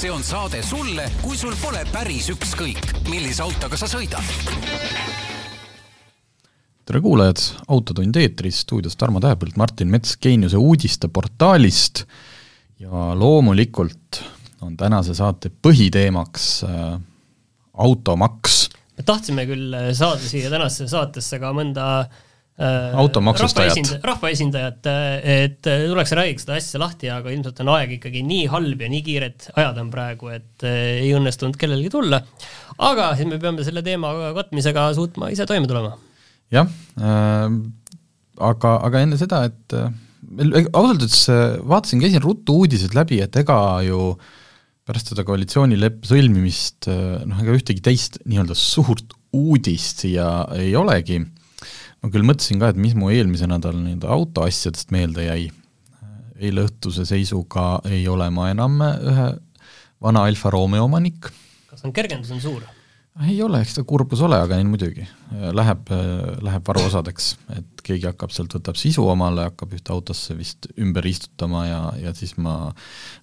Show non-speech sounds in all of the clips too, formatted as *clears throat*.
see on saade sulle, kui sul pole päris ükskõik, millise autoga sa sõidad. tere kuulajad, Autotund eetris, stuudios Tarmo Tähepõld, Martin Mets Geeniuse uudisteportaalist ja loomulikult on tänase saate põhiteemaks äh, automaks. me tahtsime küll saada siia tänasesse saatesse ka mõnda äh, automaksustajat. rahvaesindajat, et tuleks ja räägiks seda asja lahti, aga ilmselt on aeg ikkagi nii halb ja nii kiired ajad on praegu, et äh, ei õnnestunud kellelgi tulla. aga siis me peame selle teema katmisega suutma ise toime tulema. jah äh,, aga, aga enne seda, et äh, ausalt öeldes äh, vaatasin, käisin ruttu uudised läbi, et ega ju äh, pärast seda koalitsioonileppe sõlmimist noh, ega ühtegi teist nii-öelda suurt uudist siia ei olegi, ma küll mõtlesin ka, et mis mu eelmise nädala nii-öelda autoasjadest meelde jäi, eile õhtuse seisuga ei ole ma enam ühe vana Alfa Romeo omanik. kas on kergendus on suur? Ei ole, eks ta kurbus ole, aga ei muidugi. Läheb, läheb varuosadeks, et keegi hakkab sealt, võtab sisu omale, hakkab ühte autosse vist ümber istutama ja, ja siis ma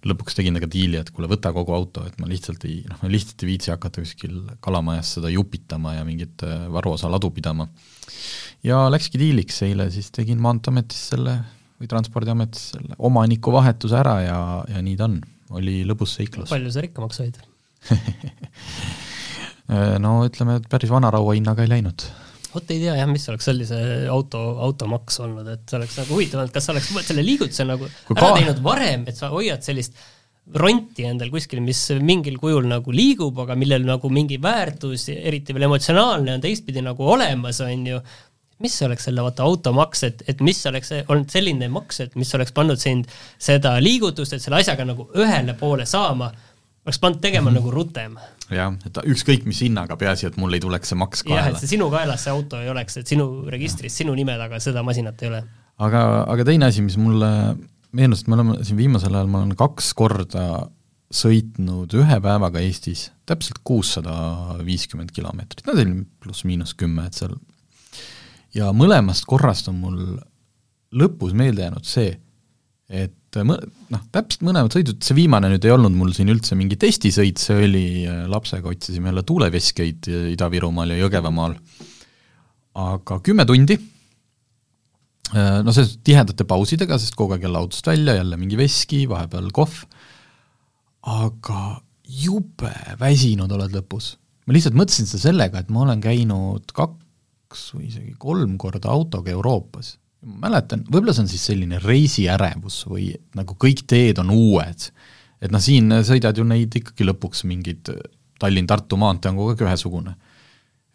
lõpuks tegin temaga diili, et kuule, võta kogu auto, et ma lihtsalt ei, noh, ma lihtsalt ei viitsi hakata kuskil kalamajas seda jupitama ja mingit äh, varuosa ladu pidama. ja läkski diiliks, eile siis tegin Maanteeametis selle või Transpordiametis selle omanikuvahetuse ära ja, ja nii ta on, oli lõbus seiklus. palju sa rikkamaks said Äh, *laughs* no ütleme, et päris vanaraua hinnaga ei läinud. vot ei tea jah, mis oleks sellise auto, automaks olnud, et see oleks nagu huvitav olnud, kas sa oleks selle liigutuse nagu Kui ära ka... teinud varem, et sa hoiad sellist ronti endal kuskil, mis mingil kujul nagu liigub, aga millel nagu mingi väärtus, eriti veel emotsionaalne on teistpidi nagu olemas, on ju, mis oleks selle vaata automaks, et, et mis oleks olnud selline maks, et mis oleks pannud sind seda liigutust, et selle asjaga nagu ühele poole saama, oleks pannud tegema mm -hmm. nagu rutem jah, et ükskõik mis hinnaga, peaasi, et mul ei tuleks see maks kaela. jah, et see sinu kaelas see auto ei oleks, et sinu registris sinu nime taga seda masinat ei ole. aga, aga teine asi, mis mulle meenus, et me oleme siin viimasel ajal, ma olen kaks korda sõitnud ühe päevaga Eestis täpselt kuussada viiskümmend kilomeetrit, no selline pluss-miinus kümme, et seal ja mõlemast korrast on mul lõpus meelde jäänud see, et noh, täpselt mõlemad sõidud, see viimane nüüd ei olnud mul siin üldse mingi testisõit, see oli, äh, lapsega otsisime jälle tuuleveskeid Ida-Virumaal ja Jõgevamaal, aga kümme tundi, äh, no see tihedate pausidega, sest kogu aeg jälle autost välja, jälle mingi veski, vahepeal kohv, aga jube väsinud oled lõpus. ma lihtsalt mõtlesin seda sellega, et ma olen käinud kaks või isegi kolm korda autoga Euroopas ma mäletan, võib-olla see on siis selline reisiärevus või nagu kõik teed on uued, et noh, siin sõidad ju neid ikkagi lõpuks mingid Tallinn-Tartu maantee on kogu aeg ühesugune.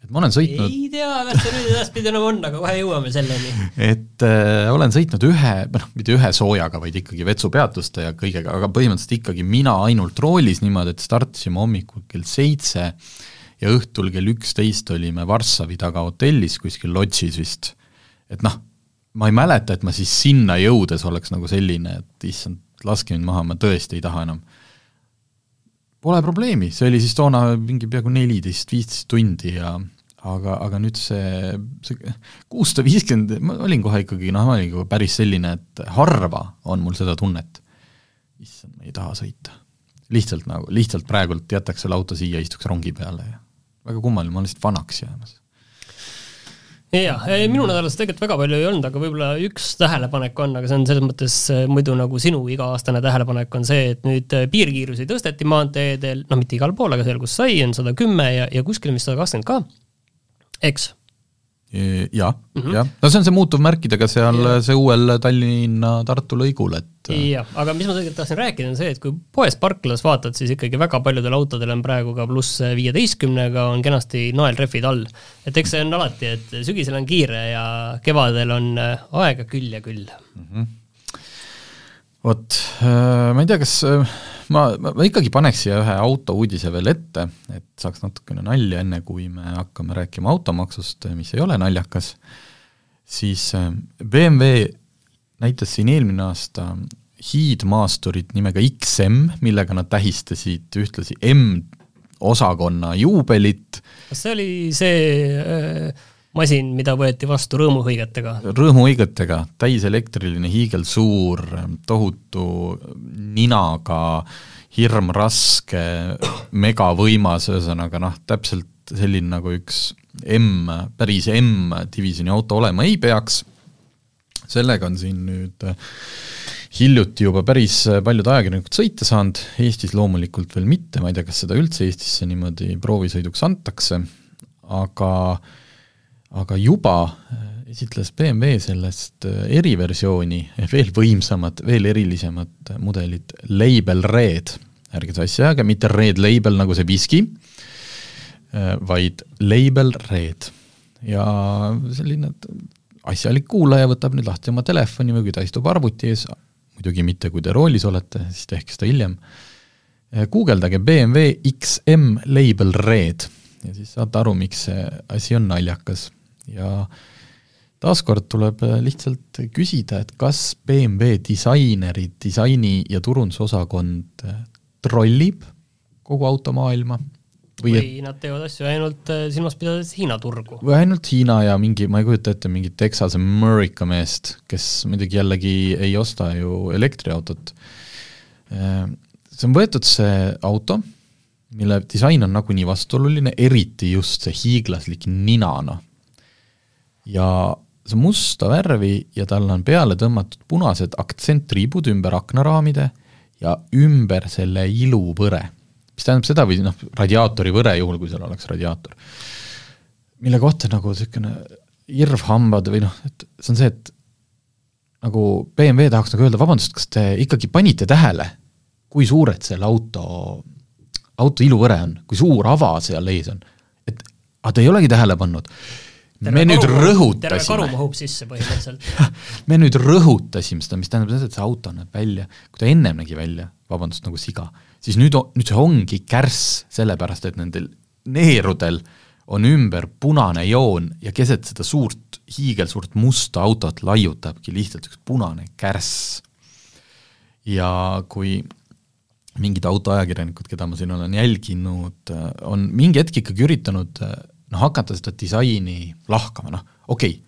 et ma olen sõitnud ei tea, kas see nüüd edaspidi enam on, aga kohe jõuame selleni. et äh, olen sõitnud ühe, noh, mitte ühe soojaga, vaid ikkagi vetsupeatuste ja kõigega, aga põhimõtteliselt ikkagi mina ainult roolis niimoodi, et startisime hommikul kell seitse ja õhtul kell üksteist olime Varssavi taga hotellis kuskil lodžis vist, et noh, ma ei mäleta, et ma siis sinna jõudes oleks nagu selline, et issand, laske mind maha, ma tõesti ei taha enam. Pole probleemi, see oli siis toona mingi peaaegu neliteist, viisteist tundi ja aga, aga nüüd see, see kuussada viiskümmend, ma olin kohe ikkagi noh, ma olin kohe päris selline, et harva on mul seda tunnet. issand, ma ei taha sõita. lihtsalt nagu, lihtsalt praegult jätaks selle auto siia, istuks rongi peale ja väga kummaline, ma olen lihtsalt vanaks jäämas jah, minu nädalas tegelikult väga palju ei olnud, aga võib-olla üks tähelepanek on, aga see on selles mõttes äh, muidu nagu sinu iga-aastane tähelepanek on see, et nüüd äh, piirkiirusi tõsteti maanteedel, no mitte igal pool, aga seal, kus sai, on sada kümme ja, ja kuskil vist sada kakskümmend ka, eks jaa mm -hmm., jah, no see on see muutuvmärkidega seal ja. see uuel Tallinna-Tartu lõigul, et jah, aga mis ma tegelikult tahtsin rääkida, on see, et kui poes parklas vaatad, siis ikkagi väga paljudel autodel on praegu ka pluss viieteistkümnega on kenasti naelrehvid all. et eks see on alati, et sügisel on kiire ja kevadel on äh, aega küll ja küll mm. -hmm. vot, äh, ma ei tea, kas äh, ma, ma, ma ikkagi paneks siia ühe autouudise veel ette, et saaks natukene nalja, enne kui me hakkame rääkima automaksust, mis ei ole naljakas, siis äh, BMW näitas siin eelmine aasta hiidmaasturit nimega XM, millega nad tähistasid ühtlasi M-osakonna juubelit. kas see oli see äh masin, mida võeti vastu rõõmuhõigetega. rõõmuhõigetega, täiselektriline, hiigelsuur, tohutu ninaga, hirmraske, megavõimas, ühesõnaga noh, täpselt selline nagu üks M, päris M-divisjoni auto olema ei peaks, sellega on siin nüüd hiljuti juba päris paljud ajakirjanikud sõita saanud, Eestis loomulikult veel mitte, ma ei tea, kas seda üldse Eestisse niimoodi proovisõiduks antakse, aga aga juba esitles BMW sellest eriversiooni, *laughs* veel võimsamat, veel erilisemat mudelit, Label Red, ärge sassi ajage, mitte Red Label nagu see viski, vaid Label Red. ja selline asjalik kuulaja võtab nüüd lahti oma telefoni või kui ta istub arvuti ees, muidugi mitte, kui te roolis olete, siis tehke seda hiljem, guugeldage BMW XM Label Red ja siis saate aru, miks see asi on naljakas. Ja taaskord tuleb lihtsalt küsida, et kas BMW disainerid, disaini- ja turundusosakond trollib kogu automaailma või, või nad teevad asju ainult silmas pidades Hiina turgu. või ainult Hiina ja mingi, ma ei kujuta ette, mingit Texase America meest, kes muidugi jällegi ei osta ju elektriautot. See on võetud see auto, mille disain on nagunii vastuoluline, eriti just see hiiglaslik nina, noh. Ja see musta värvi ja tal on peale tõmmatud punased aktsenttriibud ümber aknaraamide ja ümber selle iluvõre. mis tähendab seda või noh, radiaatori võre, juhul kui seal oleks radiaator, mille kohta nagu niisugune irvhambad või noh, et see on see, et nagu BMW tahaks nagu öelda, vabandust, kas te ikkagi panite tähele, kui suured selle auto, auto iluvõre on, kui suur ava seal ees on? et aga te ei olegi tähele pannud me nüüd rõhutasime. terve karu mahub sisse põhimõtteliselt *laughs* me nüüd rõhutasime seda, mis tähendab seda, et see auto näeb välja, kui ta ennem nägi välja, vabandust, nagu siga, siis nüüd, nüüd see ongi kärss, sellepärast et nendel neerudel on ümber punane joon ja keset seda suurt, hiigelsuurt musta autot laiutabki lihtsalt üks punane kärss. ja kui mingid autoajakirjanikud, keda ma siin olen jälginud, on mingi hetk ikkagi üritanud noh, hakata seda disaini lahkama, noh, okei okay,,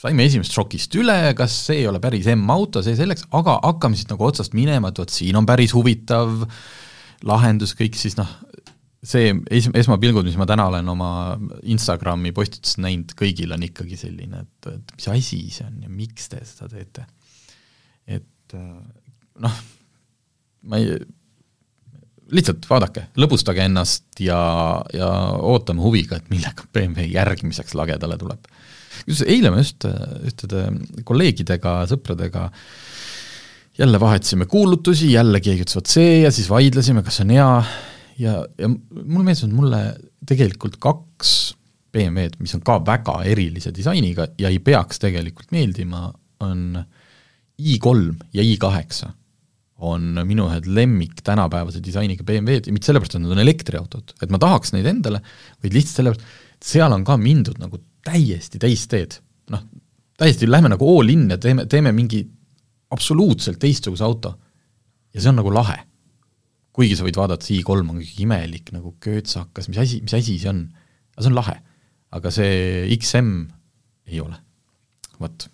saime esimesest šokist üle, kas see ei ole päris M-auto, see selleks, aga hakkame siis nagu otsast minema, et vot siin on päris huvitav lahendus, kõik siis noh, see es-, esmapilgul, mis ma täna olen oma Instagrami postitusest näinud, kõigil on ikkagi selline, et, et mis asi see on ja miks te seda teete. et noh, ma ei, lihtsalt vaadake, lõbustage ennast ja, ja ootame huviga, et millega BMW järgmiseks lagedale tuleb. eile me just ühtede kolleegidega, sõpradega jälle vahetasime kuulutusi, jälle keegi ütles vot see ja siis vaidlesime, kas see on hea ja, ja mulle meeldis, et mulle tegelikult kaks BMW-d, mis on ka väga erilise disainiga ja ei peaks tegelikult meeldima, on i3 ja i8 on minu ühed lemmik tänapäevase disainiga BMW-d ja mitte sellepärast, et nad on elektriautod, et ma tahaks neid endale, vaid lihtsalt sellepärast, et seal on ka mindud nagu täiesti teist teed. noh, täiesti lähme nagu all in ja teeme, teeme mingi absoluutselt teistsuguse auto. ja see on nagu lahe. kuigi sa võid vaadata, see i3 on ikkagi imelik nagu köötsakas, mis asi, mis asi see on, aga see on lahe. aga see XM ei ole. vot,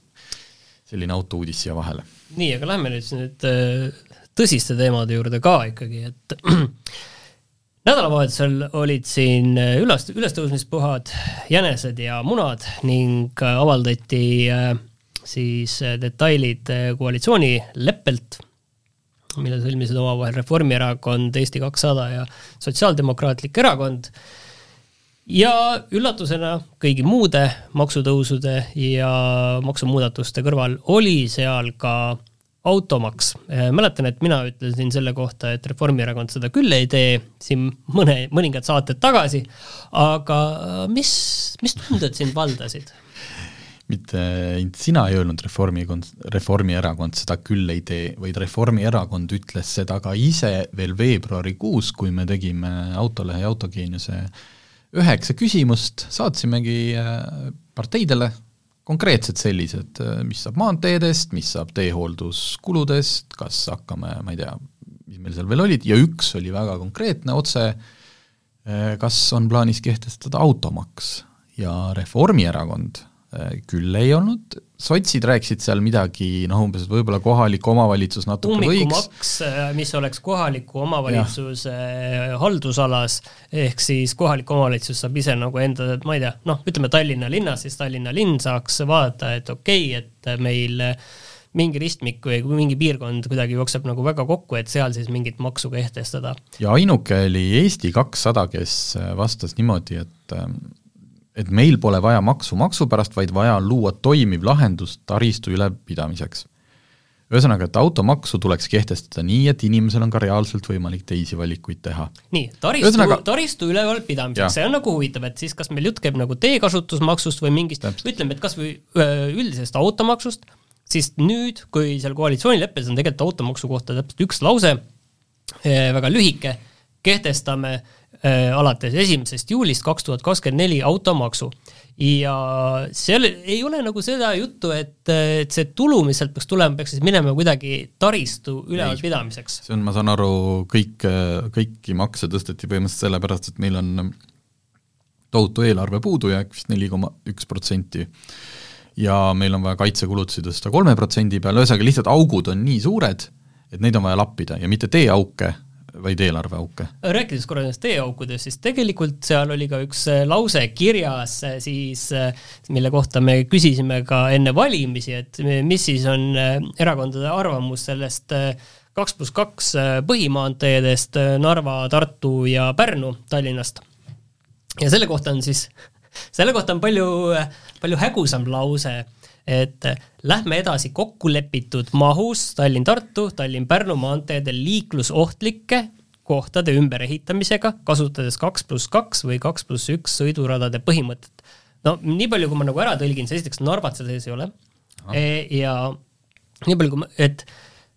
selline autouudis siia vahele. nii, aga lähme nüüd, nüüd tõsiste teemade juurde ka ikkagi, et *clears throat* nädalavahetusel olid siin üles, ülestõusmispühad, jänesed ja munad ning avaldati siis detailid koalitsioonileppelt, mille sõlmisid omavahel Reformierakond, Eesti kakssada ja Sotsiaaldemokraatlik Erakond. Ja üllatusena kõigi muude maksutõusude ja maksumuudatuste kõrval oli seal ka automaks. mäletan, et mina ütlesin selle kohta, et Reformierakond seda küll ei tee siin mõne, mõningad saated tagasi, aga mis, mis tunded sind valdasid? mitte sina ei öelnud Reformikond, Reformierakond seda küll ei tee, vaid Reformierakond ütles seda ka ise veel veebruarikuus, kui me tegime Autolehe ja Autogeeniuse üheksa küsimust, saatsimegi parteidele konkreetsed sellised, mis saab maanteedest, mis saab teehoolduskuludest, kas hakkame, ma ei tea, mis meil seal veel olid, ja üks oli väga konkreetne, otse, kas on plaanis kehtestada automaks. ja Reformierakond äh, küll ei olnud, sotsid rääkisid seal midagi noh, umbes, et võib-olla kohalik omavalitsus natuke ummikumaks, äh, mis oleks kohaliku omavalitsuse ja. haldusalas, ehk siis kohalik omavalitsus saab ise nagu enda, ma ei tea, noh, ütleme Tallinna linnas, siis Tallinna linn saaks vaadata, et okei okay,, et meil mingi ristmik või mingi piirkond kuidagi jookseb nagu väga kokku, et seal siis mingit maksu kehtestada. ja ainuke oli Eesti kakssada, kes vastas niimoodi, et et meil pole vaja maksu maksu pärast, vaid vaja on luua toimiv lahendus taristu ülepidamiseks. ühesõnaga, et automaksu tuleks kehtestada nii, et inimesel on ka reaalselt võimalik teisi valikuid teha. nii, taristu Ühesõnaga..., taristu ülevalpidamiseks, see on nagu huvitav, et siis kas meil jutt käib nagu teekasutusmaksust või mingist, ütleme, et kas või üldisest automaksust, siis nüüd, kui seal koalitsioonileppes on tegelikult automaksu kohta täpselt üks lause, väga lühike, kehtestame Äh, alates esimesest juulist kaks tuhat kakskümmend neli automaksu. ja seal ei ole nagu seda juttu, et, et see tulu, mis sealt peaks tulema, peaks siis minema kuidagi taristu ülevalpidamiseks. see on, ma saan aru, kõik, kõiki makse tõsteti põhimõtteliselt sellepärast, et meil on tohutu eelarve puudujääk, vist neli koma üks protsenti ja meil on vaja kaitsekulutusi tõsta kolme protsendi peale, ühesõnaga lihtsalt augud on nii suured, et neid on vaja lappida ja mitte teeauke, vaid eelarveauke? rääkides korra nendest teeaukudest, siis tegelikult seal oli ka üks äh, lause kirjas äh, siis, äh, mille kohta me küsisime ka enne valimisi, et mis siis on erakondade arvamus sellest kaks pluss kaks põhimaanteedest Narva, Tartu ja Pärnu Tallinnast. ja selle kohta on siis, *laughs* selle kohta on palju, palju hägusam lause et lähme edasi kokkulepitud mahus Tallinn-Tartu, Tallinn-Pärnu maanteedel liiklusohtlike kohtade ümberehitamisega, kasutades kaks pluss kaks või kaks pluss üks sõiduradade põhimõtet. no nii palju, kui ma nagu ära tõlgin, siis esiteks Narvat seal sees ei ole e, ja nii palju, kui ma, et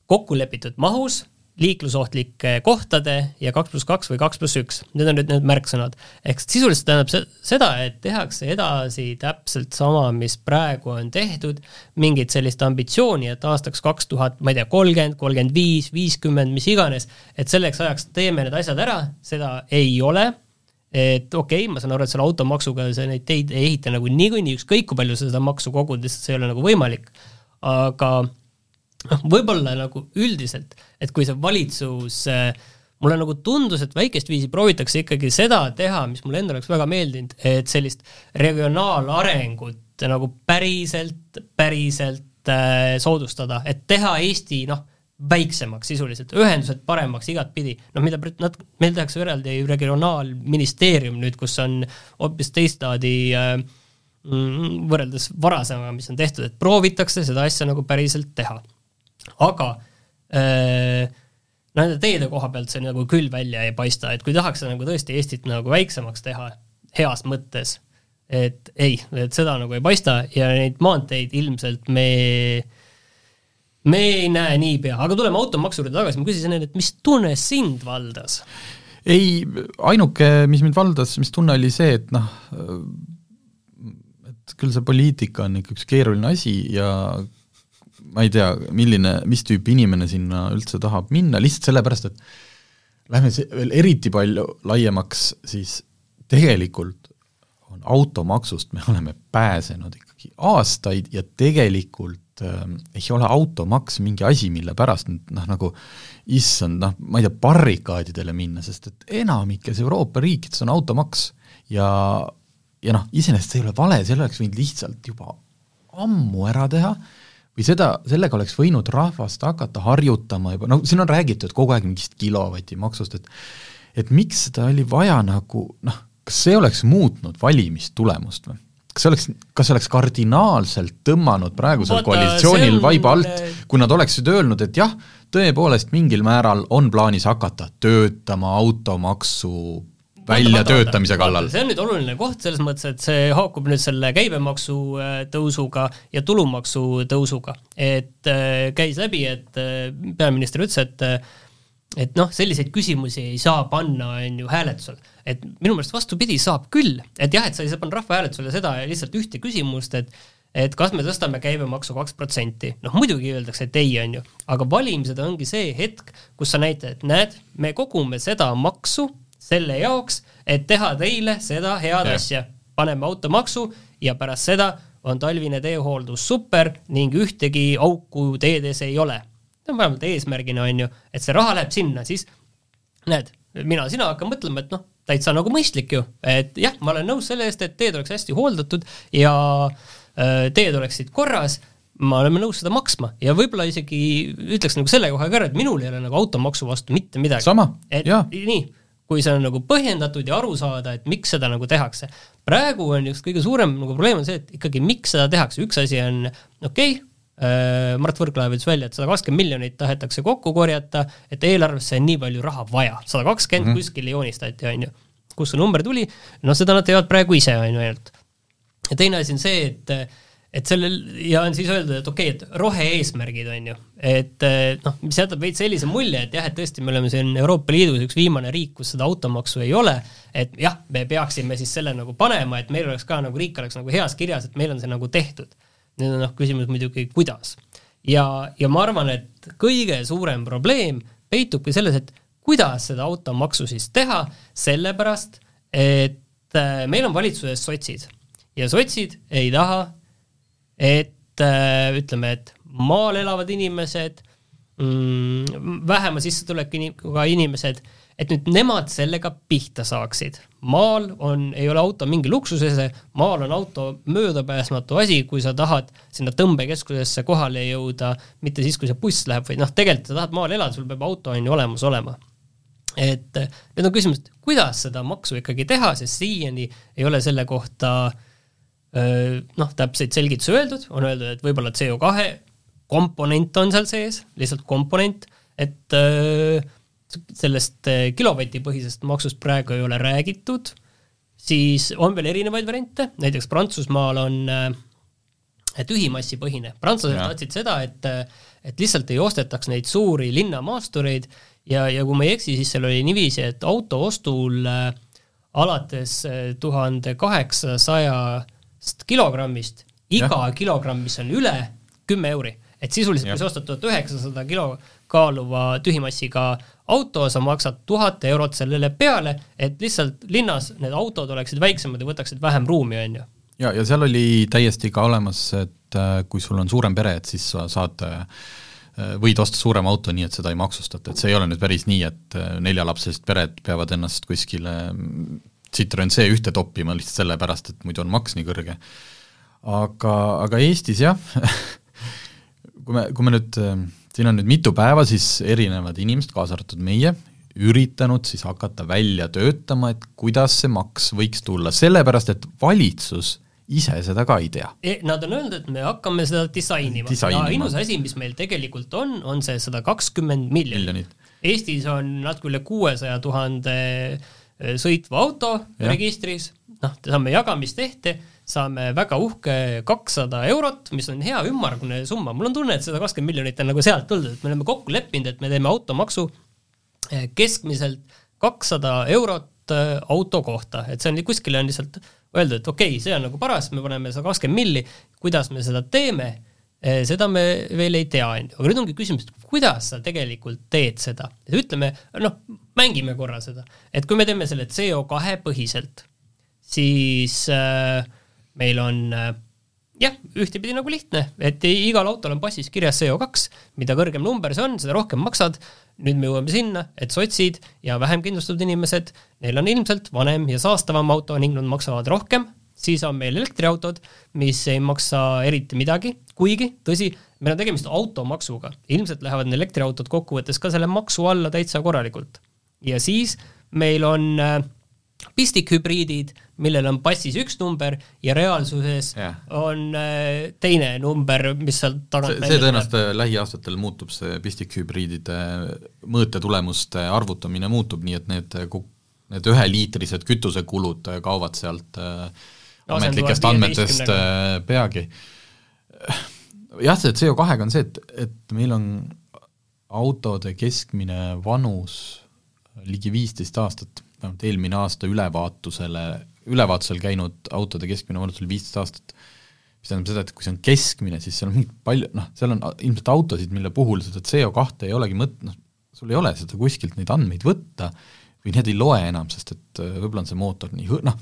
kokku lepitud mahus liiklusohtlike kohtade ja kaks pluss kaks või kaks pluss üks, need on nüüd need märksõnad. ehk sisuliselt tähendab seda, et tehakse edasi täpselt sama, mis praegu on tehtud, mingit sellist ambitsiooni, et aastaks kaks tuhat, ma ei tea, kolmkümmend, kolmkümmend viis, viiskümmend, mis iganes, et selleks ajaks teeme need asjad ära, seda ei ole et okei okay,, ma saan aru, et selle automaksuga sa neid teid ei ehita nagu niikuinii, ükskõik kui palju sa seda maksu kogud, lihtsalt see ei ole nagu võimalik. aga *laughs* võib-olla nagu üldiselt, et kui see valitsus äh, mulle nagu tundus, et väikest viisi proovitakse ikkagi seda teha, mis mulle endale oleks väga meeldinud, et sellist regionaalarengut nagu päriselt, päriselt äh, soodustada, et teha Eesti noh, väiksemaks sisuliselt, ühendused paremaks igatpidi, noh, mida nad, meil tehakse eraldi regionaalministeerium nüüd, kus on hoopis teist laadi äh, mm, võrreldes varasemaga, mis on tehtud, et proovitakse seda asja nagu päriselt teha aga äh, nende teede koha pealt see nagu küll välja ei paista, et kui tahaks nagu tõesti Eestit nagu väiksemaks teha, heas mõttes, et ei, et seda nagu ei paista ja neid maanteid ilmselt me me ei näe niipea, aga tuleme automaksu juurde tagasi, ma küsisin enne, et mis tunne sind valdas? ei, ainuke, mis mind valdas, mis tunne oli see, et noh, et küll see poliitika on ikka üks keeruline asi ja ma ei tea, milline, mis tüüpi inimene sinna üldse tahab minna, lihtsalt sellepärast, et lähme veel eriti palju laiemaks, siis tegelikult on automaksust me oleme pääsenud ikkagi aastaid ja tegelikult äh, ei ole automaks mingi asi, mille pärast nüüd noh, nagu issand, noh, ma ei tea, barrikaadidele minna, sest et enamikes Euroopa riikides on automaks ja ja noh, iseenesest see ei ole vale, selle oleks võinud lihtsalt juba ammu ära teha või seda, sellega oleks võinud rahvast hakata harjutama juba, no siin on räägitud kogu aeg mingist kilovatimaksust, et et miks seda oli vaja nagu noh, kas see oleks muutnud valimistulemust või? kas see oleks, kas see oleks kardinaalselt tõmmanud praegusel Vaata, koalitsioonil on... vaiba alt, kui nad oleksid öelnud, et jah, tõepoolest mingil määral on plaanis hakata töötama automaksu väljatöötamise kallal. see on nüüd oluline koht selles mõttes, et see haakub nüüd selle käibemaksu äh, tõusuga ja tulumaksu tõusuga. et äh, käis läbi, et äh, peaminister ütles, et et noh, selliseid küsimusi ei saa panna, on ju, hääletusel. et minu meelest vastupidi, saab küll. et jah, et sa ei saa panna rahvahääletusele seda lihtsalt ühte küsimust, et et kas me tõstame käibemaksu kaks protsenti, noh muidugi öeldakse, et ei, on ju, aga valimised ongi see hetk, kus sa näitad, et näed, me kogume seda maksu selle jaoks, et teha teile seda head ja. asja. paneme automaksu ja pärast seda on talvine teehooldus super ning ühtegi auku teedes ei ole. see on vähemalt eesmärgina, on ju, et see raha läheb sinna, siis näed, mina, sina hakkad mõtlema, et noh, täitsa nagu mõistlik ju, et jah, ma olen nõus selle eest, et teed oleks hästi hooldatud ja äh, teed oleksid korras, ma oleme nõus seda maksma ja võib-olla isegi ütleks nagu selle koha ka ära, et minul ei ole nagu automaksu vastu mitte midagi. et jaa. nii, kui see on nagu põhjendatud ja aru saada, et miks seda nagu tehakse. praegu on just kõige suurem nagu probleem on see, et ikkagi miks seda tehakse, üks asi on okei okay,, Äh, Mart Võrklaev ütles välja, et sada kakskümmend miljonit tahetakse kokku korjata, et eelarvesse on nii palju raha vaja, sada kakskümmend mhm. kuskile joonistati, on ju. kust see number tuli, noh, seda nad teevad praegu ise, on ju, ainult. ja teine asi on see, et et sellel ja on siis öeldud, et okei okay,, et rohe-eesmärgid on ju, et noh, mis jätab veits sellise mulje, et jah, et tõesti, me oleme siin Euroopa Liidus üks viimane riik, kus seda automaksu ei ole, et jah, me peaksime siis selle nagu panema, et meil oleks ka nagu riik oleks nagu heas kirjas, et meil on see nagu tehtud. Nüüd on noh, küsimus muidugi, kuidas. ja, ja ma arvan, et kõige suurem probleem peitubki selles, et kuidas seda automaksu siis teha, sellepärast et äh, meil on valitsuses sotsid. Ja sotsid ei taha, et äh, ütleme, et maal elavad inimesed mm,, vähema sissetulekuga inimesed et nüüd nemad sellega pihta saaksid. maal on, ei ole auto mingi luksusese, maal on auto möödapääsmatu asi, kui sa tahad sinna tõmbekeskusesse kohale jõuda, mitte siis, kui see buss läheb, vaid noh, tegelikult sa tahad maal elada, sul peab auto on ju olemas olema. et nüüd on küsimus, et kuidas seda maksu ikkagi teha, sest siiani ei ole selle kohta noh, täpseid selgitusi öeldud, on öeldud, et võib-olla CO2 komponent on seal sees, lihtsalt komponent, et sellest kilovatipõhisest maksust praegu ei ole räägitud, siis on veel erinevaid variante, näiteks Prantsusmaal on tühimassipõhine, prantslased tahtsid seda, et et lihtsalt ei ostetaks neid suuri linnamaastureid ja, ja kui ma ei eksi, siis seal oli niiviisi, et auto ostul alates tuhande kaheksasajast kilogrammist iga ja. kilogramm, mis on üle, kümme euri. et sisuliselt, kui sa ostad tuhat üheksasada kilo kaaluva tühimassiga auto, sa maksad tuhat eurot sellele peale, et lihtsalt linnas need autod oleksid väiksemad ja võtaksid vähem ruumi, on ju. ja, ja seal oli täiesti ka olemas, et äh, kui sul on suurem pere, et siis sa saad äh, võid osta suurema auto nii, et seda ei maksustata, et see ei ole nüüd päris nii, et äh, neljalapselised pered peavad ennast kuskile Citroen C ühte toppima lihtsalt sellepärast, et muidu on maks nii kõrge. aga, aga Eestis jah *laughs* kui me, kui me nüüd siin on nüüd mitu päeva siis erinevad inimesed, kaasa arvatud meie, üritanud siis hakata välja töötama, et kuidas see maks võiks tulla, sellepärast et valitsus ise seda ka ei tea e,. Nad on öelnud, et me hakkame seda disainima, disainima. ainus asi, mis meil tegelikult on, on see sada kakskümmend miljonit. Eestis on natuke üle kuuesaja tuhande eh, sõitva auto ja. registris, noh, saame jagamistehte saame väga uhke kakssada eurot, mis on hea ümmargune summa, mul on tunne, et seda kakskümmend miljonit on nagu sealt tulnud, et me oleme kokku leppinud, et me teeme automaksu eh, keskmiselt kakssada eurot eh, auto kohta, et see on kuskile on lihtsalt öeldud, et okei okay,, see on nagu paras, me paneme sada kakskümmend milli, kuidas me seda teeme, seda me veel ei tea, on ju, aga nüüd ongi küsimus, et kuidas sa tegelikult teed seda, ütleme, noh, mängime korra seda, et kui me teeme selle CO2 põhiselt, siis äh, meil on äh, jah, ühtepidi nagu lihtne, et igal autol on passis kirjas CO2, mida kõrgem number see on, seda rohkem maksad, nüüd me jõuame sinna, et sotsid ja vähem kindlustatud inimesed, neil on ilmselt vanem ja saastavam auto ning nad maksavad rohkem, siis on meil elektriautod, mis ei maksa eriti midagi, kuigi tõsi, meil on tegemist automaksuga, ilmselt lähevad need elektriautod kokkuvõttes ka selle maksu alla täitsa korralikult. ja siis meil on äh, pistikhübriidid, millel on passis üks number ja reaalsuses yeah. on äh, teine number, mis sealt tagant see, see tõenäoliselt äh, lähiaastatel muutub, see pistikhübriidide mõõtetulemuste arvutamine muutub, nii et need, need üheliitrised kütusekulud kaovad sealt äh, no, ametlikest andmetest äh, peagi. jah, see CO2-ga on see, et, et meil on autode keskmine vanus ligi viisteist aastat vähemalt eelmine aasta ülevaatusele, ülevaatusel käinud autode keskmine vanus oli viisteist aastat, mis tähendab seda, et kui see on keskmine, siis seal on palju, noh, seal on ilmselt autosid, mille puhul seda CO2 ei olegi mõt-, noh, sul ei ole seda kuskilt neid andmeid võtta või need ei loe enam, sest et äh, võib-olla on see mootor nii hõ-, noh,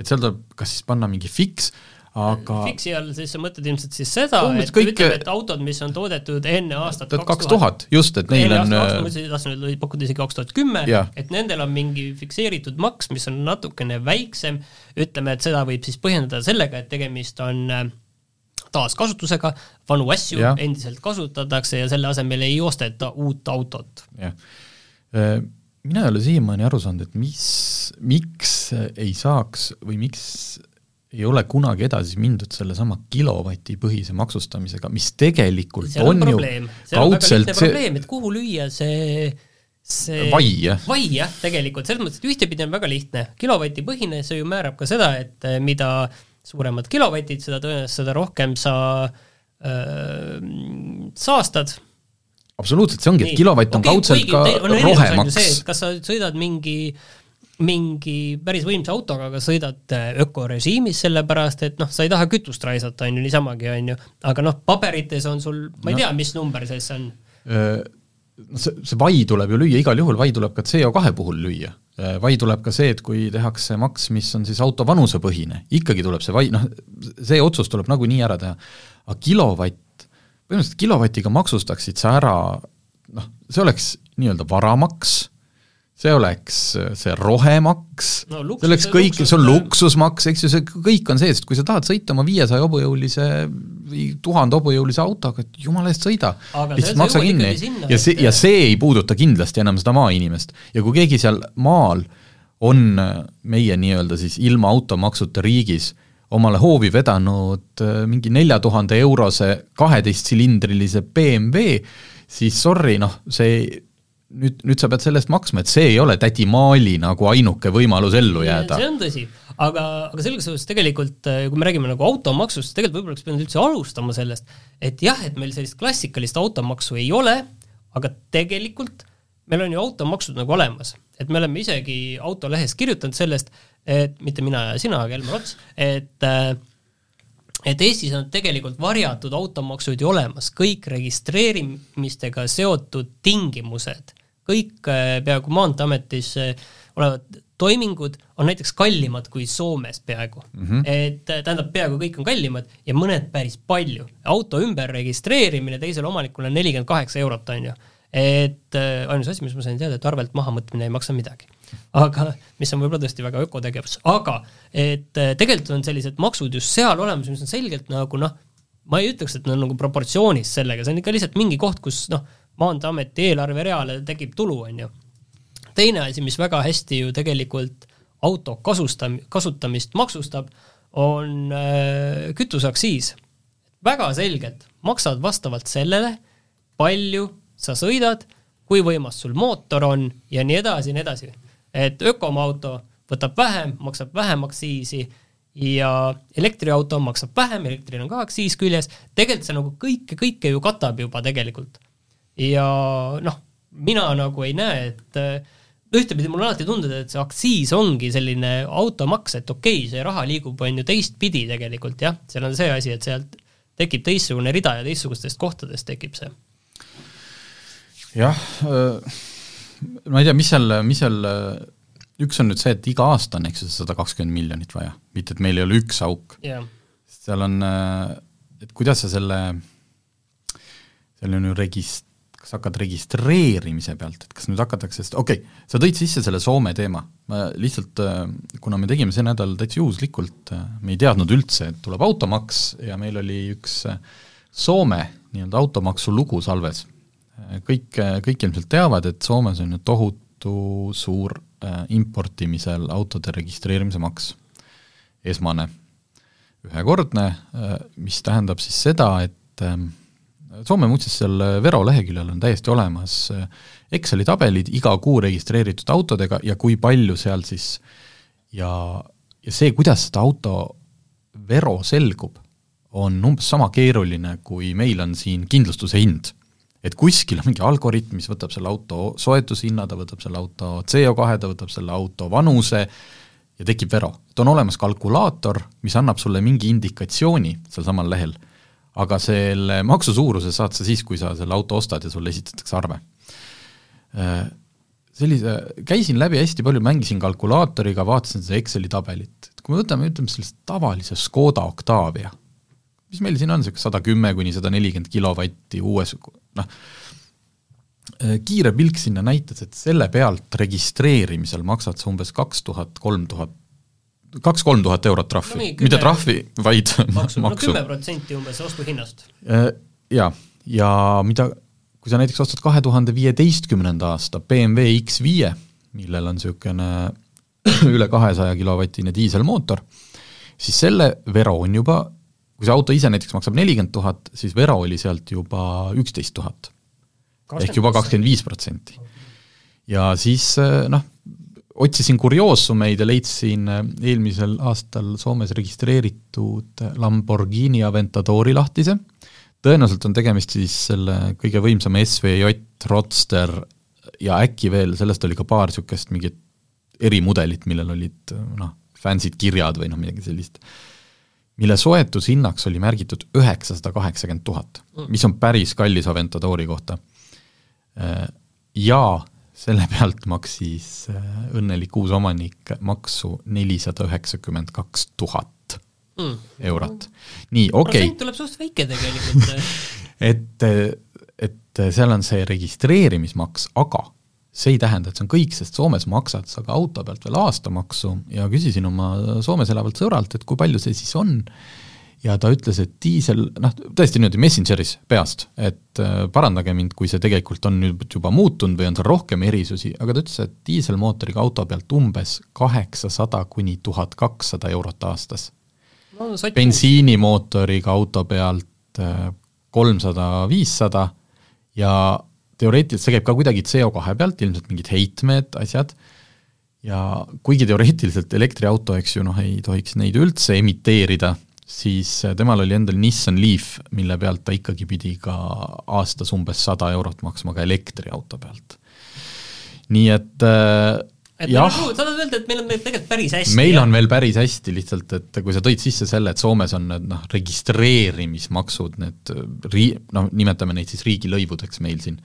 et seal tuleb kas siis panna mingi fiks, aga Fiksi all siis sa mõtled ilmselt siis seda, et kõik- ütleme, et autod, mis on toodetud enne aastat kaks tuhat, just, et neil on tahtsin öelda, pakkuda isegi kaks tuhat kümme, et nendel on mingi fikseeritud maks, mis on natukene väiksem, ütleme, et seda võib siis põhjendada sellega, et tegemist on äh, taaskasutusega, vanu asju Jah. endiselt kasutatakse ja selle asemel ei osteta uut autot. jah. Mina ei ole siiamaani aru saanud, et mis, miks ei saaks või miks ei ole kunagi edasi mindud sellesama kilovatipõhise maksustamisega, mis tegelikult seal on on, ju kaudselt see probleem, et kuhu lüüa see see vai, jah. vai jah, tegelikult, selles mõttes, et ühtepidi on väga lihtne, kilovatipõhine, see ju määrab ka seda, et eh, mida suuremad kilovatid, seda tõenäoliselt, seda rohkem sa öö, saastad. Absoluutselt, see ongi, et kilovatt on kaudselt ka rohemaks. kas sa sõidad mingi mingi päris võimsa autoga, aga sõidad äh, ökorežiimis, sellepärast et noh, sa ei taha kütust raisata, on ju, niisamagi, on ju, aga noh, paberites on sul, ma ei No. tea, mis number see siis on. no see, see vai tuleb ju lüüa igal juhul, vai tuleb ka CO2 puhul lüüa. vai tuleb ka see, et kui tehakse maks, mis on siis auto vanusepõhine, ikkagi tuleb see vai, noh, see otsus tuleb nagunii ära teha. aga kilovatt, põhimõtteliselt kilovatiga maksustaksid sa ära noh, see oleks nii-öelda varamaks, see oleks see rohemaks No see oleks kõik, see on luksusmaks, eks ju, see kõik on sees, et kui sa tahad sõita oma viiesaja hobujõulise või tuhande hobujõulise autoga, et jumala eest sõida lihtsalt maksa kinni ja see, ja see ei puuduta kindlasti enam seda maainimest. ja kui keegi seal maal on meie nii-öelda siis ilma automaksuta riigis omale hoovi vedanud äh, mingi nelja tuhande eurose kaheteistsilindrilise BMW, siis sorry, noh, see nüüd, nüüd sa pead selle eest maksma, et see ei ole tädi Maali nagu ainuke võimalus ellu jääda. see on tõsi, aga, aga selles suhtes tegelikult, kui me räägime nagu automaksust, tegelikult võib-olla oleks pidanud üldse alustama sellest, et jah, et meil sellist klassikalist automaksu ei ole, aga tegelikult meil on ju automaksud nagu olemas, et me oleme isegi autolehes kirjutanud sellest, et mitte mina ja sina, aga Elmar Ots, et äh, et Eestis on tegelikult varjatud automaksud ju olemas, kõik registreerimistega seotud tingimused, kõik äh, peaaegu Maanteeametis äh, olevad toimingud on näiteks kallimad kui Soomes peaaegu mm. -hmm. et äh, tähendab, peaaegu kõik on kallimad ja mõned päris palju. auto ümberregistreerimine teisele omanikule on nelikümmend kaheksa eurot, on ju. et ainus asi, mis ma sain teada, et arvelt mahamõtmine ei maksa midagi. Aga, mis on võib-olla tõesti väga ökotegevus, aga et äh, tegelikult on sellised maksud just seal olemas, mis on selgelt nagu noh, ma ei ütleks, et nad on nagu proportsioonis sellega, see on ikka lihtsalt mingi koht, kus noh, Maanteeameti eelarvereale tekib tulu, on ju. teine asi, mis väga hästi ju tegelikult auto kasustam-, kasutamist maksustab, on äh, kütuseaktsiis. väga selgelt maksad vastavalt sellele, palju sa sõidad, kui võimas sul mootor on ja nii edasi ja nii edasi. Et ökomauto võtab vähem, maksab vähem aktsiisi ja elektriauto maksab vähem, elektril on ka aktsiis küljes, tegelikult see nagu kõike, kõike ju katab juba tegelikult. ja noh, mina nagu ei näe, et äh, ühtepidi mul on alati tundnud, et see aktsiis ongi selline automaks, et okei okay,, see raha liigub, on ju teistpidi tegelikult jah, seal on see asi, et sealt tekib teistsugune rida ja teistsugustest kohtadest tekib see. jah, ma ei tea, mis seal, mis seal, üks on nüüd see, et iga aasta on, eks ju, sada kakskümmend miljonit vaja, mitte et meil ei ole üks auk. Jah, seal on, et kuidas sa selle, seal on ju regist-, kas hakkad registreerimise pealt, et kas nüüd hakatakse, sest okei okay,, sa tõid sisse selle Soome teema, ma lihtsalt, kuna me tegime see nädal täitsa juhuslikult, me ei teadnud üldse, et tuleb automaks ja meil oli üks Soome nii-öelda automaksu lugu salves. Kõik, kõik ilmselt teavad, et Soomes on ju tohutu suur importimisel autode registreerimise maks, esmane ühekordne, mis tähendab siis seda, et Soome muuseas seal Vero leheküljel on täiesti olemas Exceli tabelid iga kuu registreeritud autodega ja kui palju seal siis ja, ja see, kuidas seda auto Vero selgub, on umbes sama keeruline, kui meil on siin kindlustuse hind. Et kuskil on mingi algoritm, mis võtab selle auto soetushinna, ta võtab selle auto CO2, ta võtab selle auto vanuse ja tekib Vero. et on olemas kalkulaator, mis annab sulle mingi indikatsiooni sealsamal lehel, aga selle maksu suuruse saad sa siis, kui sa selle auto ostad ja sulle esitatakse arve. sellise, käisin läbi hästi palju, mängisin kalkulaatoriga, vaatasin seda Exceli tabelit, et kui me võtame, ütleme sellist tavalise Škoda Octavia, mis meil siin on, niisugune sada kümme kuni sada nelikümmend kilovatti uues noh, kiire pilk sinna näitas, et selle pealt registreerimisel maksad sa umbes kaks tuhat, kolm tuhat, kaks-kolm tuhat eurot trahvi. No,, mitte trahvi, vaid maksu, *laughs* maksu.. no kümme protsenti umbes ostuhinnast. Jaa, ja mida, kui sa näiteks ostad kahe tuhande viieteistkümnenda aasta BMW X5, millel on niisugune *coughs* üle kahesaja kilovatine diiselmootor, siis selle vero on juba, kui see auto ise näiteks maksab nelikümmend tuhat, siis vero oli sealt juba üksteist tuhat. ehk juba kakskümmend viis protsenti. ja siis noh, otsisin kurioossumeid ja leidsin eelmisel aastal Soomes registreeritud Lamborghini Aventadori lahtise, tõenäoliselt on tegemist siis selle kõige võimsama SVJ Roadster ja äkki veel, sellest oli ka paar niisugust mingit erimudelit, millel olid noh, fancy'd kirjad või noh, midagi sellist, mille soetushinnaks oli märgitud üheksasada kaheksakümmend tuhat, mis on päris kallis Aventadori kohta. Ja selle pealt maksis õnnelik uus omanik maksu nelisada üheksakümmend kaks tuhat mm. eurot. nii, okei okay.. tuleb suhteliselt väike tegelikult *laughs* et, et seal on see registreerimismaks, aga see ei tähenda, et see on kõik, sest Soomes maksad sa ka auto pealt veel aastamaksu. Ja küsisin oma Soomes elavalt sõbralt, et kui palju see siis on, ja ta ütles, et diisel, noh, tõesti niimoodi Messengeris peast, et äh, parandage mind, kui see tegelikult on nüüd juba muutunud või on seal rohkem erisusi, aga ta ütles, et diiselmootoriga auto pealt umbes kaheksasada kuni tuhat kakssada eurot aastas. No,. bensiinimootoriga auto pealt äh, kolmsada, viissada ja teoreetiliselt see käib ka kuidagi CO2 pealt, ilmselt mingid heitmed, asjad, ja kuigi teoreetiliselt elektriauto, eks ju, noh, ei tohiks neid üldse emiteerida, siis temal oli endal Nissan Leaf, mille pealt ta ikkagi pidi ka aastas umbes sada eurot maksma ka elektriauto pealt. nii et äh, et jah, sa tahad öelda, et meil on tegelikult päris hästi? meil on veel päris hästi, lihtsalt et kui sa tõid sisse selle, et Soomes on need noh, registreerimismaksud, need rii-, noh, nimetame neid siis riigilõivudeks meil siin,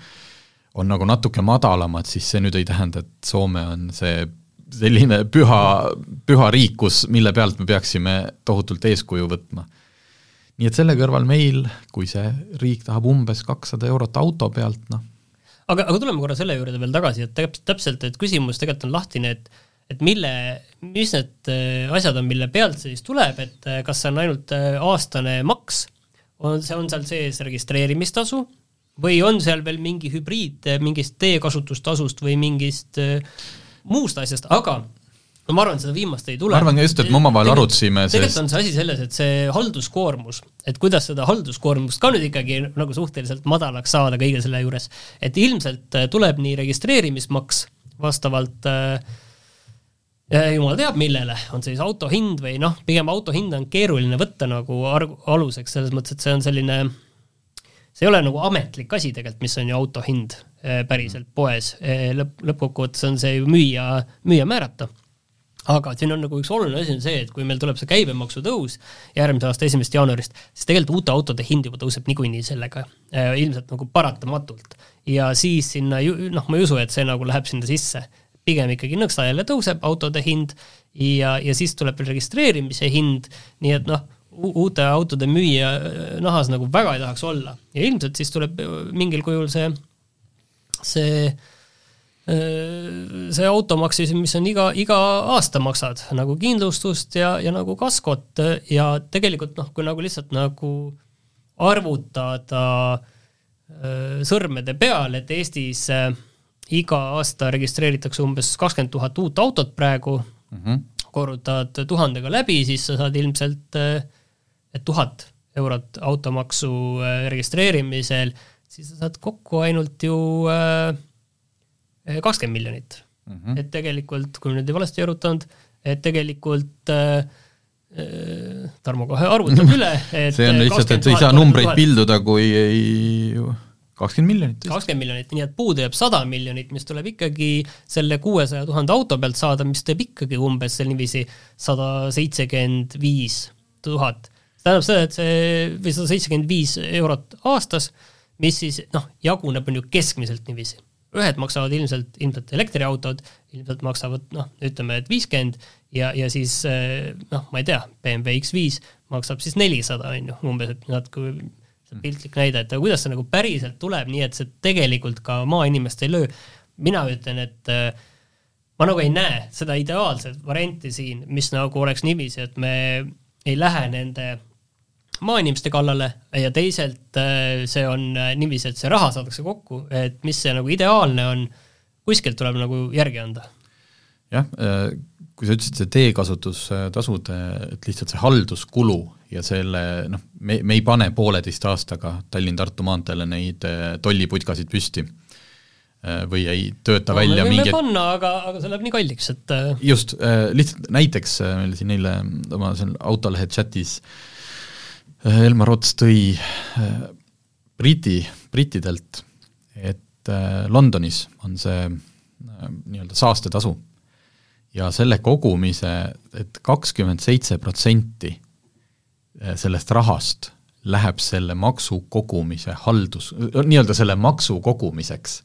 on nagu natuke madalamad, siis see nüüd ei tähenda, et Soome on see selline püha, püha riik, kus, mille pealt me peaksime tohutult eeskuju võtma. nii et selle kõrval meil, kui see riik tahab umbes kakssada eurot auto pealt, noh, aga, aga tuleme korra selle juurde veel tagasi, et täpselt, täpselt, et küsimus tegelikult on lahtine, et et mille, mis need äh, asjad on, mille pealt see siis tuleb, et äh, kas see on ainult äh, aastane maks, on see, on seal sees registreerimistasu või on seal veel mingi hübriid mingist teekasutustasust või mingist muust asjast, aga no ma arvan, et seda viimast ei tule. ma arvan just, et me omavahel arutasime tegelikult sest... on see asi selles, et see halduskoormus, et kuidas seda halduskoormust ka nüüd ikkagi nagu suhteliselt madalaks saada kõige selle juures, et ilmselt äh, tuleb nii registreerimismaks vastavalt äh, jumal teab millele, on see siis auto hind või noh, pigem auto hinda on keeruline võtta nagu arg-, aluseks, selles mõttes, et see on selline, see ei ole nagu ametlik asi tegelikult, mis on ju auto hind äh, päriselt poes, äh, lõpp, lõppkokkuvõttes on see ju müüja, müüja määrata aga siin on nagu üks oluline asi on see, et kui meil tuleb see käibemaksu tõus järgmise aasta esimesest jaanuarist, siis tegelikult uute autode hind juba tõuseb niikuinii sellega äh,, ilmselt nagu paratamatult. ja siis sinna ju, noh, ma ei usu, et see nagu läheb sinna sisse. pigem ikkagi nõksa jälle tõuseb autode hind ja, ja siis tuleb veel registreerimise hind, nii et noh, uute autode müüja äh, nahas nagu väga ei tahaks olla ja ilmselt siis tuleb äh, mingil kujul see, see äh, see automaks siis, mis on iga, iga aasta maksad nagu kindlustust ja, ja nagu kaskot ja tegelikult noh, kui nagu lihtsalt nagu arvutada äh, sõrmede peal, et Eestis äh, iga aasta registreeritakse umbes kakskümmend tuhat uut autot praegu mm, -hmm. korrutad tuhandega läbi, siis sa saad ilmselt tuhat eurot automaksu registreerimisel, siis sa saad kokku ainult ju äh, kakskümmend miljonit mm. -hmm. et tegelikult, kui nüüd ei valesti arvutanud, et tegelikult äh, Tarmo kohe arvutab *laughs* üle, et see on lihtsalt, et ei saa numbreid pilduda, kui ei kakskümmend miljonit. kakskümmend miljonit, nii et puudu jääb sada miljonit, mis tuleb ikkagi selle kuuesaja tuhande auto pealt saada, mis teeb ikkagi umbes seal niiviisi sada seitsekümmend viis tuhat. see tähendab seda, et see, või sada seitsekümmend viis eurot aastas, mis siis noh, jaguneb on ju keskmiselt niiviisi ühed maksavad ilmselt, ilmselt elektriautod, ilmselt maksavad noh, ütleme, et viiskümmend ja, ja siis noh, ma ei tea, BMW X5 maksab siis nelisada, on ju, umbes, et natuke piltlik näide, et aga kuidas see nagu päriselt tuleb, nii et see tegelikult ka maainimest ei löö. mina ütlen, et äh, ma nagu ei näe seda ideaalset varianti siin, mis nagu oleks niiviisi, et me ei lähe nende maainimeste kallale ja teisalt äh, see on äh, niiviisi, et see raha saadakse kokku, et mis see nagu ideaalne on, kuskilt tuleb nagu järgi anda. jah, kui sa ütlesid, see teekasutustasud, et lihtsalt see halduskulu ja selle noh, me, me ei pane pooleteist aastaga Tallinn-Tartu maanteele neid tolliputkasid püsti või ei tööta no, välja mingeid panna, aga, aga see läheb nii kalliks, et just, lihtsalt näiteks meil siin eile oma seal autolehe chatis Elmar Ots tõi Briti, brittidelt, et Londonis on see nii-öelda saastetasu. Ja selle kogumise et, et kakskümmend seitse protsenti sellest rahast läheb selle maksu kogumise haldus, nii-öelda selle maksu kogumiseks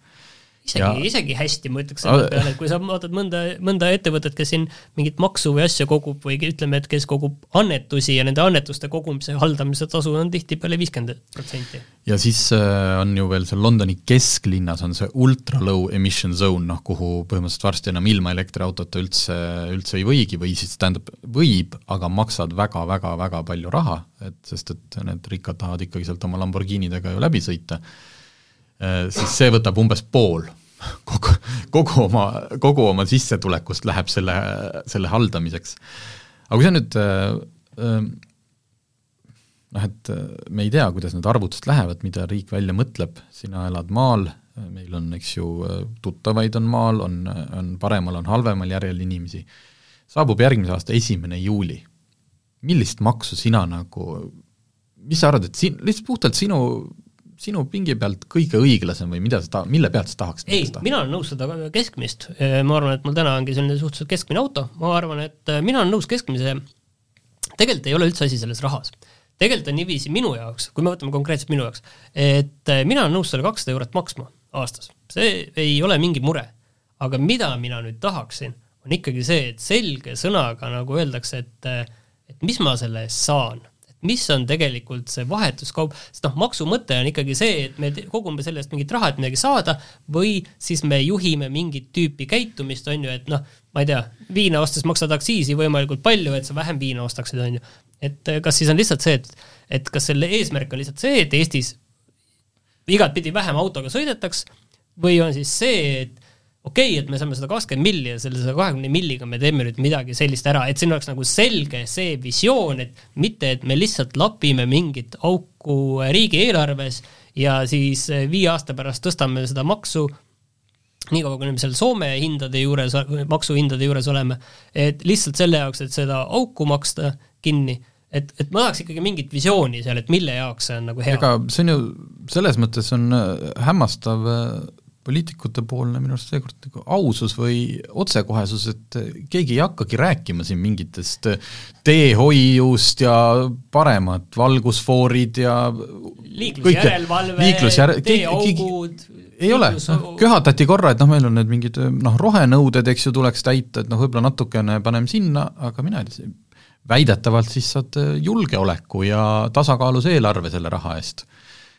isegi, isegi hästi, ma ütleks selle peale, et kui sa vaatad mõnda, mõnda ettevõtet, kes siin mingit maksu või asja kogub või ütleme, et kes kogub annetusi ja nende annetuste kogumise haldamise tasu on tihtipeale viiskümmend protsenti. ja siis äh, on ju veel seal Londoni kesklinnas on see ultra low emission zone, noh kuhu põhimõtteliselt varsti enam ilma elektriautota üldse, üldse ei võigi või siis tähendab, võib, aga maksad väga-väga-väga palju raha, et sest et need rikkad tahavad ikkagi sealt oma Lamborghinidega ju läbi sõita siis see võtab umbes pool kogu, kogu oma, kogu oma sissetulekust läheb selle, selle haldamiseks. aga kui sa nüüd äh, äh, noh, et me ei tea, kuidas need arvutused lähevad, mida riik välja mõtleb, sina elad maal, meil on, eks ju, tuttavaid on maal, on, on paremal, on halvemal järjel inimesi, saabub järgmise aasta esimene juuli. millist maksu sina nagu, mis sa arvad, et siin, lihtsalt puhtalt sinu sinu pingi pealt kõige õiglasem või mida sa ta-, mille pealt sa tahaksid ei, mina olen nõus seda keskmist, ma arvan, et mul täna ongi selline suhteliselt keskmine auto, ma arvan, et mina olen nõus keskmise, tegelikult ei ole üldse asi selles rahas. tegelikult on niiviisi minu jaoks, kui me võtame konkreetselt minu jaoks, et mina olen nõus selle kakssada eurot maksma aastas, see ei ole mingi mure. aga mida mina nüüd tahaksin, on ikkagi see, et selge sõnaga nagu öeldakse, et et mis ma selle eest saan mis on tegelikult see vahetuskaup, sest noh, maksu mõte on ikkagi see, et me kogume selle eest mingit raha, et midagi saada, või siis me juhime mingit tüüpi käitumist, on ju, et noh, ma ei tea, viina ostes maksad aktsiisi võimalikult palju, et sa vähem viina ostaksid, on ju. et eh, kas siis on lihtsalt see, et, et kas selle eesmärk on lihtsalt see, et Eestis igatpidi vähem autoga sõidetaks või on siis see, et okei okay,, et me saame sada kakskümmend milli ja selle saja kahekümne milliga me teeme nüüd midagi sellist ära, et siin oleks nagu selge see visioon, et mitte, et me lihtsalt lapime mingit auku riigieelarves ja siis viie aasta pärast tõstame seda maksu, niikaua, kui me seal Soome hindade juures, maksuhindade juures oleme, et lihtsalt selle jaoks, et seda auku maksta kinni et, et ma tahaks ikkagi mingit visiooni seal, et mille jaoks see on nagu hea. ega see on ju, selles mõttes on hämmastav poliitikute poolne minu arust seekord nagu ausus või otsekohesus, et keegi ei hakkagi rääkima siin mingitest teehoiust ja paremad valgusfoorid ja liiklusjärelevalve, liiklusjär... teeaugud, ei ole, noh, köhatati korra, et noh, meil on need mingid noh, rohenõuded, eks ju, tuleks täita, et noh, võib-olla natukene paneme sinna, aga mina ei tea, väidetavalt siis saad julgeoleku ja tasakaalus eelarve selle raha eest.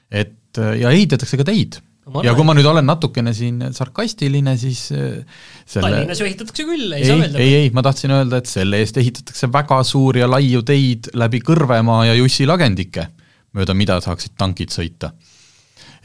et ja ehitatakse ka teid ja kui ma nüüd olen natukene siin sarkastiline, siis äh, selle Tallinnas ju ehitatakse küll, ei, ei saa öelda. ei, ei, ma tahtsin öelda, et selle eest ehitatakse väga suuri ja laiu teid läbi Kõrvemaa ja Jussi lagendike, mööda mida saaksid tankid sõita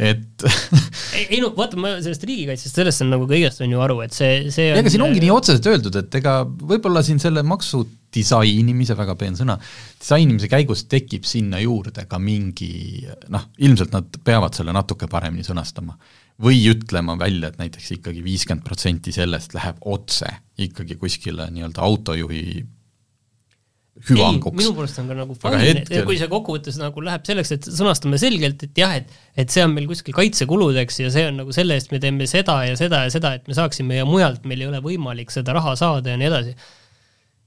et *laughs* ei, ei no vaata, ma sellest riigikaitsest, sellest on nagu kõigest on ju aru, et see, see on ega siin ongi nii otseselt öeldud, et ega võib-olla siin selle maksu disainimise, väga peen sõna, disainimise käigus tekib sinna juurde ka mingi noh, ilmselt nad peavad selle natuke paremini sõnastama. või ütlema välja, et näiteks ikkagi viiskümmend protsenti sellest läheb otse ikkagi kuskile nii-öelda autojuhi hüvanguks. minu poolest on ka nagu fine, hetkel... kui see kokkuvõttes nagu läheb selleks, et sõnastame selgelt, et jah, et et see on meil kuskil kaitsekuludeks ja see on nagu selle eest me teeme seda ja seda ja seda, et me saaksime ja mujalt meil ei ole võimalik seda raha saada ja nii edasi.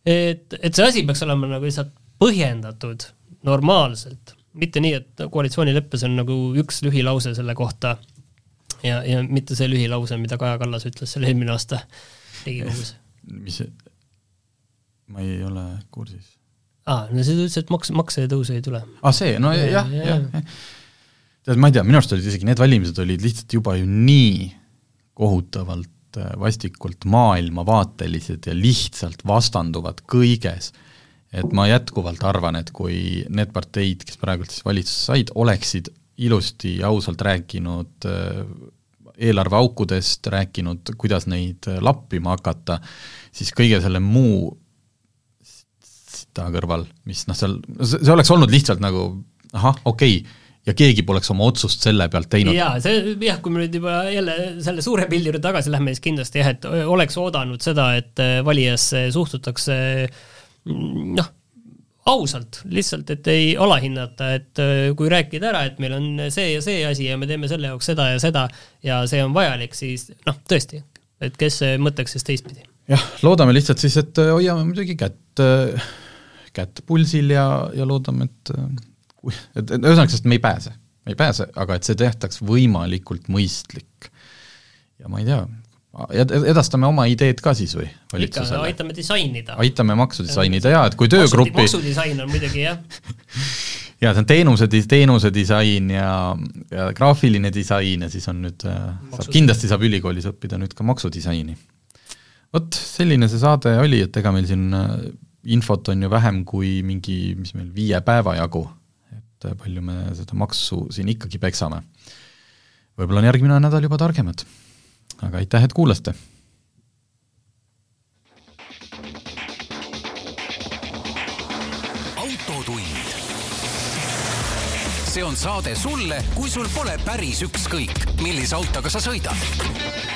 Et, et see asi peaks olema nagu lihtsalt põhjendatud normaalselt, mitte nii, et koalitsioonileppes on nagu üks lühilause selle kohta ja, ja mitte see lühilause, mida Kaja Kallas ütles seal eelmine aasta Riigikogus. mis, ma ei ole kursis. aa, no see ütles, et maks, maksetõusu ei tule. aa, ah, see, no jah, jah, jah ja. tead, ma ei tea, minu arust olid isegi need valimised olid lihtsalt juba ju nii kohutavalt vastikult maailmavaatelised ja lihtsalt vastanduvad kõiges. Et ma jätkuvalt arvan, et kui need parteid, kes praegult siis valitsusse said, oleksid ilusti ja ausalt rääkinud äh, eelarveaukudest, rääkinud, kuidas neid äh, lappima hakata, siis kõige selle muu sita kõrval, mis noh, seal, see oleks olnud lihtsalt nagu ahah, okei okay,, ja keegi poleks oma otsust selle pealt teinud. jaa, see jah, kui me nüüd juba jälle selle suure pildi juurde tagasi lähme, siis kindlasti jah, et oleks oodanud seda, et äh, valijasse suhtutakse noh, ausalt, lihtsalt, et ei alahinnata, et äh, kui rääkida ära, et meil on see ja see asi ja me teeme selle jaoks seda ja seda ja see on vajalik, siis noh, tõesti, et kes mõtleks siis teistpidi. jah, loodame lihtsalt siis, et äh, hoiame muidugi kätt, äh, kätt pulsil ja, ja loodame, et et, et ühesõnaga, sest me ei pääse, me ei pääse, aga et see tehtaks võimalikult mõistlik. ja ma ei tea, edastame oma ideed ka siis või valitsusele? ikka, aitame disainida. aitame maksu disainida jaa, et kui töögrupi maksudisain on muidugi jah *laughs* jaa, see on teenuse, teenuse disain ja, ja graafiline disain ja siis on nüüd, äh, saab, kindlasti saab ülikoolis õppida nüüd ka maksudisaini. vot, selline see saade oli, et ega meil siin äh, infot on ju vähem kui mingi, mis meil, viie päeva jagu, et äh, palju me seda maksu siin ikkagi peksame. võib-olla on järgmine nädal juba targemad aga aitäh, et kuulasite! autotund. see on saade sulle, kui sul pole päris ükskõik, millise autoga sa sõidad